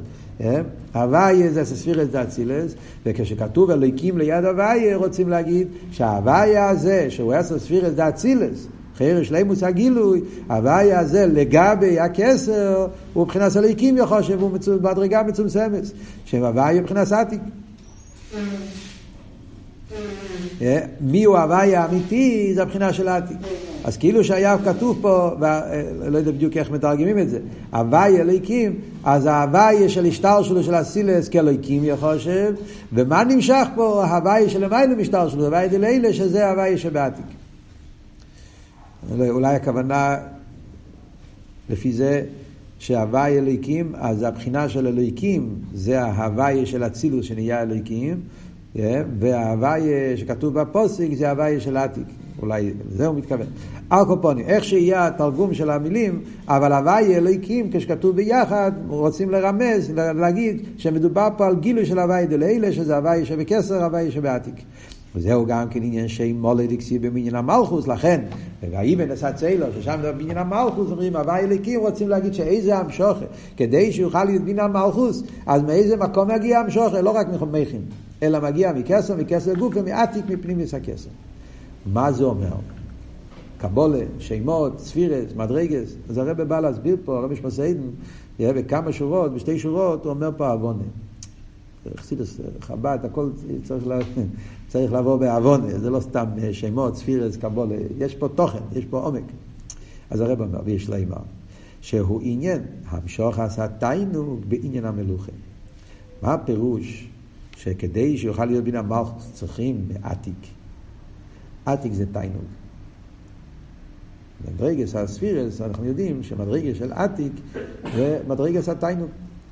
הוויה זה עשר ספירת אצילס, וכשכתוב אליקים ליד הוויה, רוצים להגיד שההוויה הזה, שהוא עשר ספירת אצילס, חייר שלימוס הגילוי, הוויה הזה לגבי הכסר, הוא מבחינת אליקים יחושב, הוא מדרגה מצומצמת, שם הוויה מבחינת עתיק. אה, מי הוא הוואי האמיתי, זה הבחינה של העתיק. אז כאילו שהיה כתוב פה, ולא אה, יודע בדיוק איך מתרגמים את זה, הוואי אלוהיקים, אז ההוואי של השטר שלו של הסילס כאלוהיקים יחושב, ומה נמשך פה? הוואי של המיילא משטר שלו, הוואי דלילה, שזה הוואי שבעתיק. אולי הכוונה לפי זה שהוואי אלוהיקים, אז הבחינה של אלוהיקים זה ההוואי של אצילוס שנהיה אלוהיקים, וההוואי שכתוב בפוסק זה ההוואי של עתיק. אולי לזה הוא מתכוון. ארקופוני, איך שיהיה התרגום של המילים, אבל הוואי אלוהיקים, כשכתוב ביחד, רוצים לרמז, להגיד שמדובר פה על גילוי של הוואי דלילה, שזה הוואי שבכסר, הוואי שבעתיק. וזהו גם כן עניין שם מולד הקסיב במניין המלכוס, לכן, ויבן עשה צלו, ששם בניין המלכוס אומרים, הוואי אליקים רוצים להגיד שאיזה המשוכה, כדי שיוכל להיות בניין המלכוס, אז מאיזה מקום מגיע המשוכה, לא רק מחומכים, אלא מגיע מכסר, מכסר גוף ומעתיק מפנימיס הכסר. מה זה אומר? קבולה, שמות, ספירס, מדרגס, אז הרב בא להסביר פה, הרב שמסעידן, בכמה שורות, בשתי שורות, הוא אומר פה עוונה. חסידס, חב"ד, הכל צריך, לה, צריך לבוא בעוונה, זה לא סתם אה, שמות, ספירס, קבולה, יש פה תוכן, יש פה עומק. אז הרב אומר, ויש לה אמר, שהוא עניין, המשוך עשה תיינוג בעניין המלוכה. מה הפירוש שכדי שיוכל להיות בין המלכות צריכים עתיק? עתיק זה תיינוג. מדרגס הספירס, אנחנו יודעים שמדרגס של עתיק זה מדרגס התיינוג,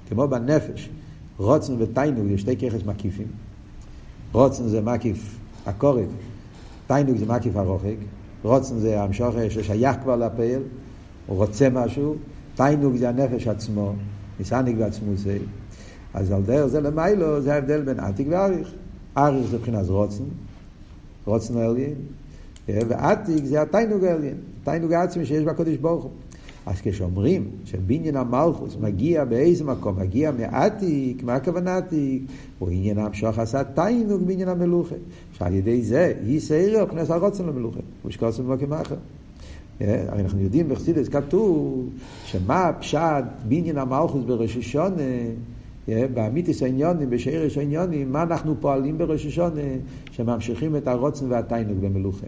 כמו בנפש. רוצן ותיינוג זה שתי ככס מקיפים. רוצן זה מקיף הקורת, תיינוג זה מקיף הרוחק. רוצן זה המשוך ששייך כבר לפעל, הוא רוצה משהו, תיינוג זה הנפש עצמו, ניסניק בעצמו זה. אז על דרך זה למיילו זה ההבדל בין עתיק ואריך. אריך זה מבחינת רוצן, רוצן העליין, ועתיק זה התיינוג העליין, תיינוג העצמי שיש בקודש ברוך הוא. אז כשאומרים שבניין המלכוס מגיע באיזה מקום, מגיע מעתיק, מה הכוונה עתיק? הוא עניין המשוח עשה תיינוג בעניין המלוכה. שעל ידי זה ייסער פנס הרוצן למלוכה, ושקוסם במקום אחר. הרי אנחנו יודעים בחסידס כתוב שמה פשט בניין המלכוס בראש השונה באמיתיס העניונים, בשערש העניונים, מה אנחנו פועלים בראש השונה, שממשיכים את הרוצן והתיינוג במלוכה.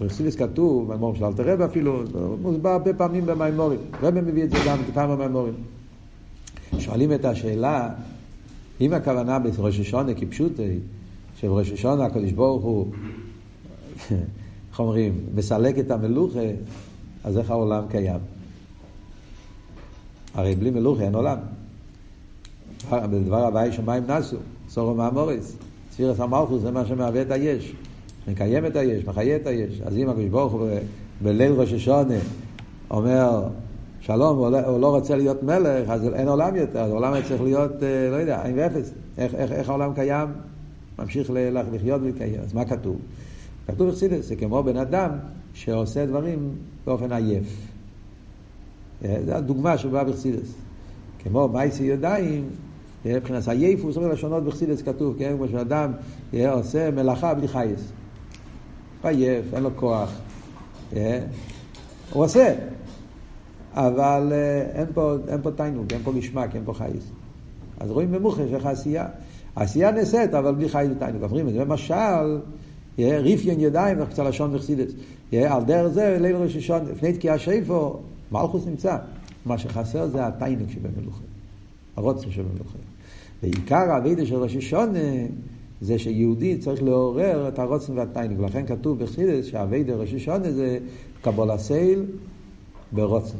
ברסיליס כתוב, במימור של אלתר רב אפילו, מוסבר הרבה פעמים במימורים. רב מביא את זה גם כמה מימורים. שואלים את השאלה, אם הכוונה בראש השונה כפשוטי, שבראש השונה הקדוש ברוך הוא, איך אומרים, מסלק את המלוכה, אז איך העולם קיים? הרי בלי מלוכה אין עולם. בדבר הוואי שמיים נסו, סורו מאמוריס, ספירס המלכוס זה מה שמהווה את היש. מקיים את היש, מחיה את היש. אז אם הקדוש ברוך הוא בליל ראש השונה אומר שלום, הוא לא, לא רוצה להיות מלך, אז אין עולם יותר, אז העולם צריך להיות, אה, לא יודע, עין ואפס. איך, איך, איך העולם קיים? ממשיך לחיות ולקיים. אז מה כתוב? כתוב בחסידס, זה כמו בן אדם שעושה דברים באופן עייף. אה, זו הדוגמה שבאה בחסידס. כמו מייסי ידיים, אה, מבחינת עייפוס, אומר לשונות בחסידס כתוב, כן, כמו שאדם עושה מלאכה בלי חייס. עייף, אין לו כוח. אה? הוא עושה, אבל אה, אין פה, אין פה תיינוג, אין פה גשמק, אין פה חייס. אז רואים במוחש איך העשייה. העשייה נעשית, אבל בלי חייס ותיינוג. אומרים את זה למשל, ריפיון ידיים, איך קצת לשון וחסידס. על דרך זה, ליל ראש השון, לפני תקיעה שיפו, מלכוס נמצא. מה שחסר זה התיינוק שבמלוכה, הרוצן שבמלוכה. ועיקר האבידה של ראש השונה זה שיהודי צריך לעורר את הרוצן והתיינוק. ולכן כתוב בחסידס שהאבידה ראש השונה זה קבול הסייל ברוצן.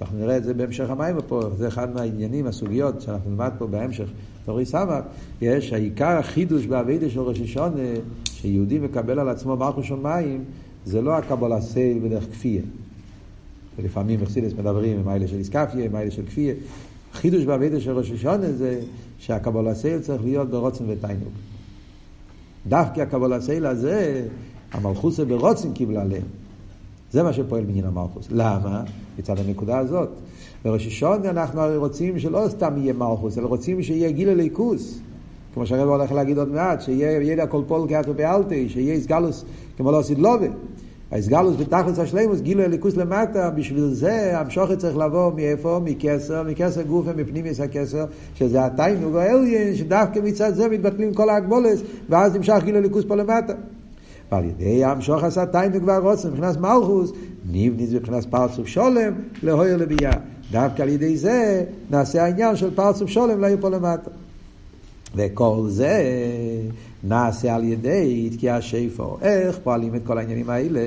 אנחנו נראה את זה בהמשך המים פה, זה אחד מהעניינים, הסוגיות שאנחנו נלמד פה בהמשך, תורי סמך, יש העיקר החידוש באבידה של ראש השונה, שיהודי מקבל על עצמו מלכו שמיים, זה לא הקבול הסייל בדרך כפייה. ולפעמים מחסידס מדברים עם האלה של איסקפיה, עם האלה של כפייה. חידוש באבידה של ראש השונה זה שהקבול הסייל צריך להיות ברוצן ותיינוק. דווקא הקבול הסייל הזה, המלכוסה ברוצן קיבלה להם. זה מה שפועל בעניין המלכוס. למה? מצד הנקודה הזאת. בראש השונה אנחנו רוצים שלא סתם יהיה מלכוס, אלא רוצים שיהיה גיל הליכוס. כמו שהרב הולך להגיד עוד מעט, שיהיה ידע כל פול כאתו באלטי, שיהיה איסגלוס כמו לא עשית לובה. האיסגלוס בתכלס השלימוס, גילו הליכוס למטה, בשביל זה המשוכת צריך לבוא מאיפה? מכסר, מכסר גופה, מפנימיס הכסר, שזה התיינוג האליין, שדווקא מצד זה מתבטלים כל ההגבולס, ואז נמשך גילו הליכוס פה למטה. ועל ידי המשוך עשה תיינוג והרוצן, מבחינת מלכוס, נבניס מבחינת פרצוף שולם, להויר לביאה. דווקא על ידי זה נעשה העניין של פרצוף שולם להעיר פה למטה. וכל זה נעשה על ידי תקיע שיפו. איך פועלים את כל העניינים האלה?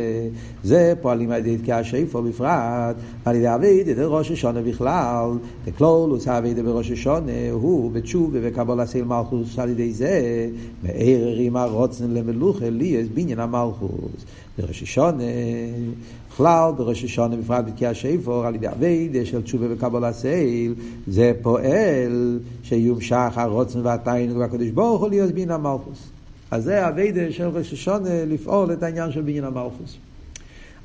זה פועלים על ידי תקיע שיפו בפרט, על ידי אביד, את ראש השונה בכלל, וכלולוס אביד בראש השונה, הוא בתשובה וקבול עשיל מלכוס על ידי זה, מערערים הרוצן למלוכה, לי יש בניין המלכוס. בראש השונה, בכלל בראש השונה בפרט בתקיע שיפור על ידי אביידה של תשובה וקבלה סייל זה פועל שיומשך הרוצן והתיינוג והקדוש ברוך הוא להיות בין המלכוס. אז זה אביידה של ראש השונה לפעול את העניין של בין המלכוס.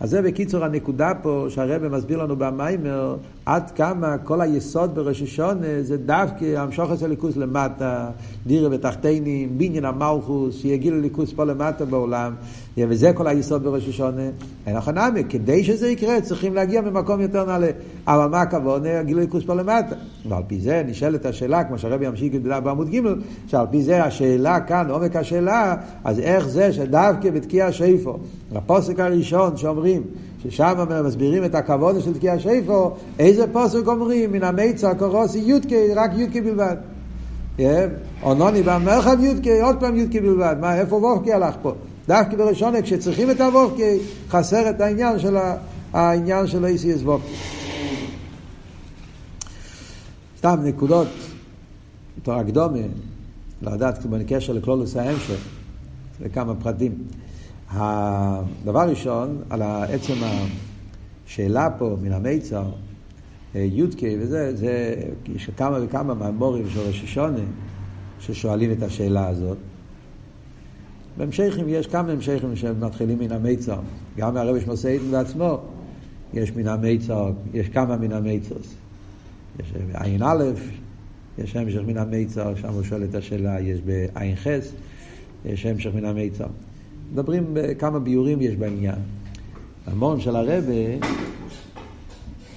אז זה בקיצור הנקודה פה שהרבא מסביר לנו במיימר עד כמה כל היסוד בראש השונה זה דווקא המשוך את הליכוס למטה, דירה בתחתינים, בניין המלכוס, שיגיע לליכוס פה למטה בעולם, וזה כל היסוד בראש השונה. אין לך נמי, כדי שזה יקרה צריכים להגיע ממקום יותר נעלה. אבל מה הכוונה? גילו ליכוס פה למטה. ועל פי זה נשאלת השאלה, כמו שהרבי ימשיך בעמוד ג', שעל פי זה השאלה כאן, עומק השאלה, אז איך זה שדווקא בתקיע שיפו, הפוסק הראשון שאומרים, ששם מסבירים את הכבוד של תקיע שיפו, איזה פוסק אומרים? מן המיצר קורוסי יודקי, רק יודקי בלבד. אונוני במרחב יודקי, עוד פעם יודקי בלבד. מה, איפה וורקי הלך פה? דווקא בראשונה, כשצריכים את הוורקי, חסר את העניין של העניין של ה-ACS וורקי. סתם נקודות, תור הקדומה, לדעת בקשר לכלולוס ההמשך, לכמה פרטים. הדבר ראשון, על עצם השאלה פה מן המיצר, יודקי וזה, זה, יש כמה וכמה מהמורים של ראש השונה ששואלים את השאלה הזאת. בהמשכים יש כמה המשכים שמתחילים מן המיצר, גם מהרבי שמוסיידן בעצמו יש מן המיצר, יש כמה מן המיצרס. יש בעין א', יש המשך מן המיצר, שם הוא שואל את השאלה, יש בעין ח', יש המשך מן המיצר. מדברים בכמה ביורים יש בעניין. המון של הרבה,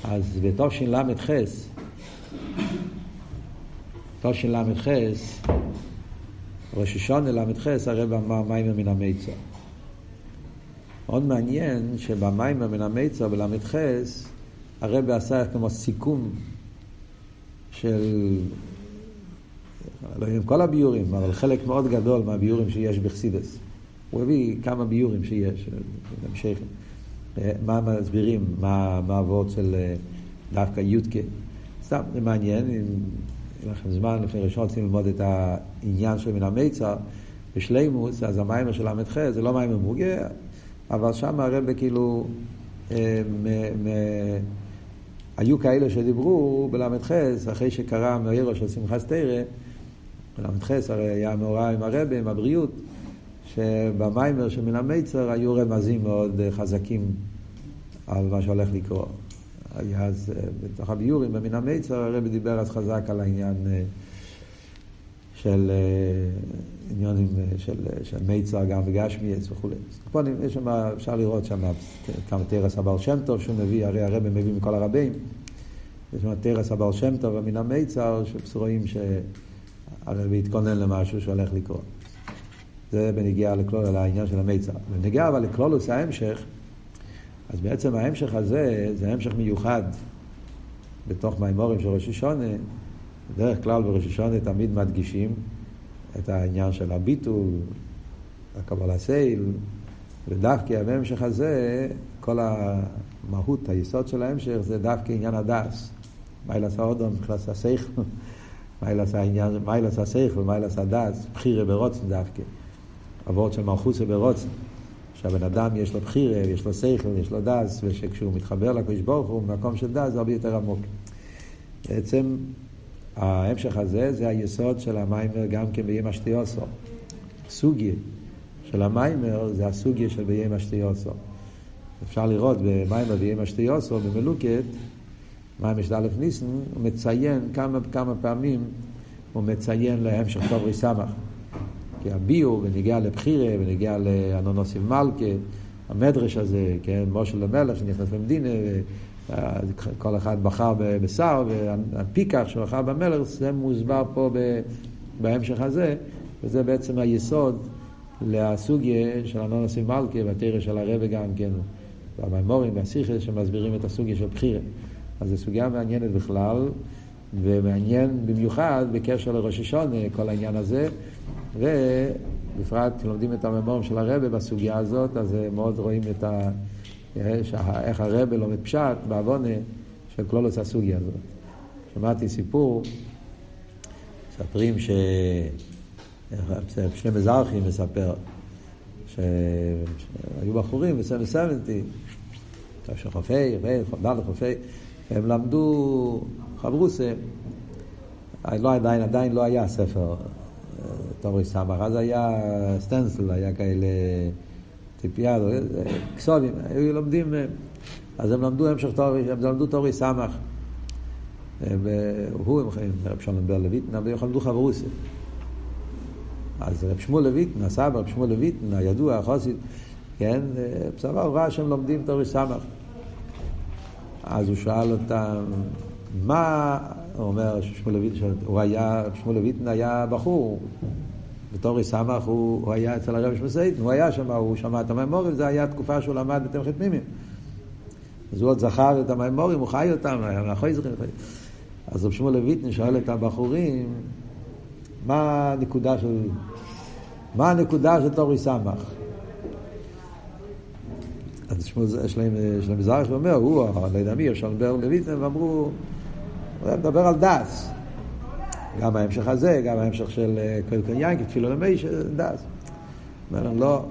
אז בתשל"ח, תשל"ח, ראש השונה ל"ח, הרב אמר מיימר מן המיצר. מאוד מעניין שבמיימר מן המיצר בל"ח, הרב עשה כמו סיכום של, לא אם כל הביורים, אבל חלק מאוד גדול מהביורים שיש בחסידס. הוא הביא כמה ביורים שיש, המשך, מה מסבירים, מה העבוד של דווקא יודקה. סתם, זה מעניין, אם יהיה לכם זמן, לפני ראשון רוצים ללמוד את העניין של מן המיצר בשלימוס, אז המיימר של ל"ח זה לא מיימר מוגה, אבל שם הרבה כאילו, מ, היו כאלה שדיברו בל"ח, אחרי שקרה מאירו של שמחת תרא, בל"ח הרי היה מאורע עם הרבה, עם הבריאות. שבמיימר של מן המיצר היו רמזים מאוד אה, חזקים על מה שהולך לקרות. אז, אה, בתוך הביורים במן המיצר הרבי דיבר אז חזק על העניין אה, של עניונים של, של מיצר גם בגשמיאס וכולי. פה יש שם, אפשר לראות שם כמה תרס הבעל שם טוב שהוא מביא, הרי הרבי מביא מכל הרבים. יש שם תרס הבעל שם טוב ומן המיצר, שרואים שהרבי התכונן למשהו שהולך לקרות. זה בנגיעה לכלול, לעניין של המיצר. בנגיעה אבל לכלולוס ההמשך, אז בעצם ההמשך הזה זה המשך מיוחד בתוך מימורים של ראש השונה, בדרך כלל בראש השונה תמיד מדגישים את העניין של הביטול, הקבלה סייל, ודווקא בהמשך הזה, כל המהות, היסוד של ההמשך, זה דווקא עניין הדס. מיילס האודום, מבחינת השכל, מיילס העניין, מיילס השכל, מיילס הדס, בחירה ברוצן דווקא. עבוד של מלכוסה ברוצן. שהבן אדם יש לו בחירה, יש לו שכל, יש לו דס, ושכשהוא מתחבר לקדוש ברוך הוא, במקום של דס זה הרבה יותר עמוק. בעצם ההמשך הזה זה היסוד של המיימר גם כן בימא שתיוסו. סוגיה של המיימר זה הסוגיה של בימא שתיוסו. אפשר לראות במיימר בימא שתיוסו, במלוקת, מיימר של א' ניסן, הוא מציין כמה כמה פעמים, הוא מציין להמשך טוב ריסמך. כי הביאו, ונגיע לבחירה, ונגיע לאנונוסיב מלכה, המדרש הזה, כן, משה למלך שנכנס למדינה, כל אחד בחר בשר, והפיקח שהוא בחר במלך, זה מוסבר פה בהמשך הזה, וזה בעצם היסוד לסוגיה של אנונוסיב מלכה, והתרא של הרבה גם כן, והמימורים והשיחה שמסבירים את הסוגיה של בחירה. אז זו סוגיה מעניינת בכלל, ומעניין במיוחד בקשר לראש השונה, כל העניין הזה. ובפרט כשלומדים את הממורים של הרבה בסוגיה הזאת, אז מאוד רואים את ה... איך הרבה לומד פשט בעוונה של כלולוס הסוגיה הזאת. שמעתי סיפור, מספרים ש... שני מזרחים מספר שהיו בחורים בסמל סבנטי, חופי, חופי, חופי, הם למדו חברוסה, לא, עדיין, עדיין לא היה ספר תורי סמך, אז היה סטנסל, היה כאלה טיפייה, כסובים, היו לומדים, אז הם למדו המשך תורי, הם למדו תורי סמך. והוא, רב שלום בר לויטנה, והם למדו חברוסי. אז רב שמואל לויטנה, הסבא, רב שמואל לויטנה, הידוע, החוסית, כן, בסדר, הוא ראה שהם לומדים תורי סמך. אז הוא שאל אותם, מה, הוא אומר, שמואל לויטנה, הוא היה, שמואל היה בחור, בתור סמך הוא, הוא היה אצל הרב שמסייטן, הוא היה שם, הוא שמע את המימורים, זה היה תקופה שהוא למד בתמחת פנימיים. אז הוא עוד זכר את המימורים, הוא חי אותם, מאחורי זכרים. אז רב שמואל לויטן שואל את הבחורים, מה הנקודה של, מה הנקודה של תורי סמך? אז יש להם, יש להם זרח ואומר, הוא, לא יודע מי, אפשר לדבר לויטן, ואמרו, הוא מדבר על דס. גם ההמשך הזה, גם ההמשך של קלקל יין, כתפילו למי של דס. אומר לא,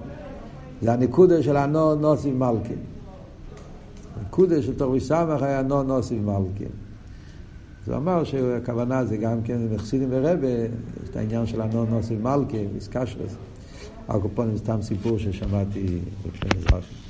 זה הנקודה של הנו נוסיב מלכין. הנקודה של תורי סמך היה נו נוסיב מלכין. אז הוא אמר שהכוונה זה גם כן בחסידים ורבה, יש את העניין של הנו נוסיב מלכין, איסקשרס. הקופונים זה סתם סיפור ששמעתי בפני מזרחי.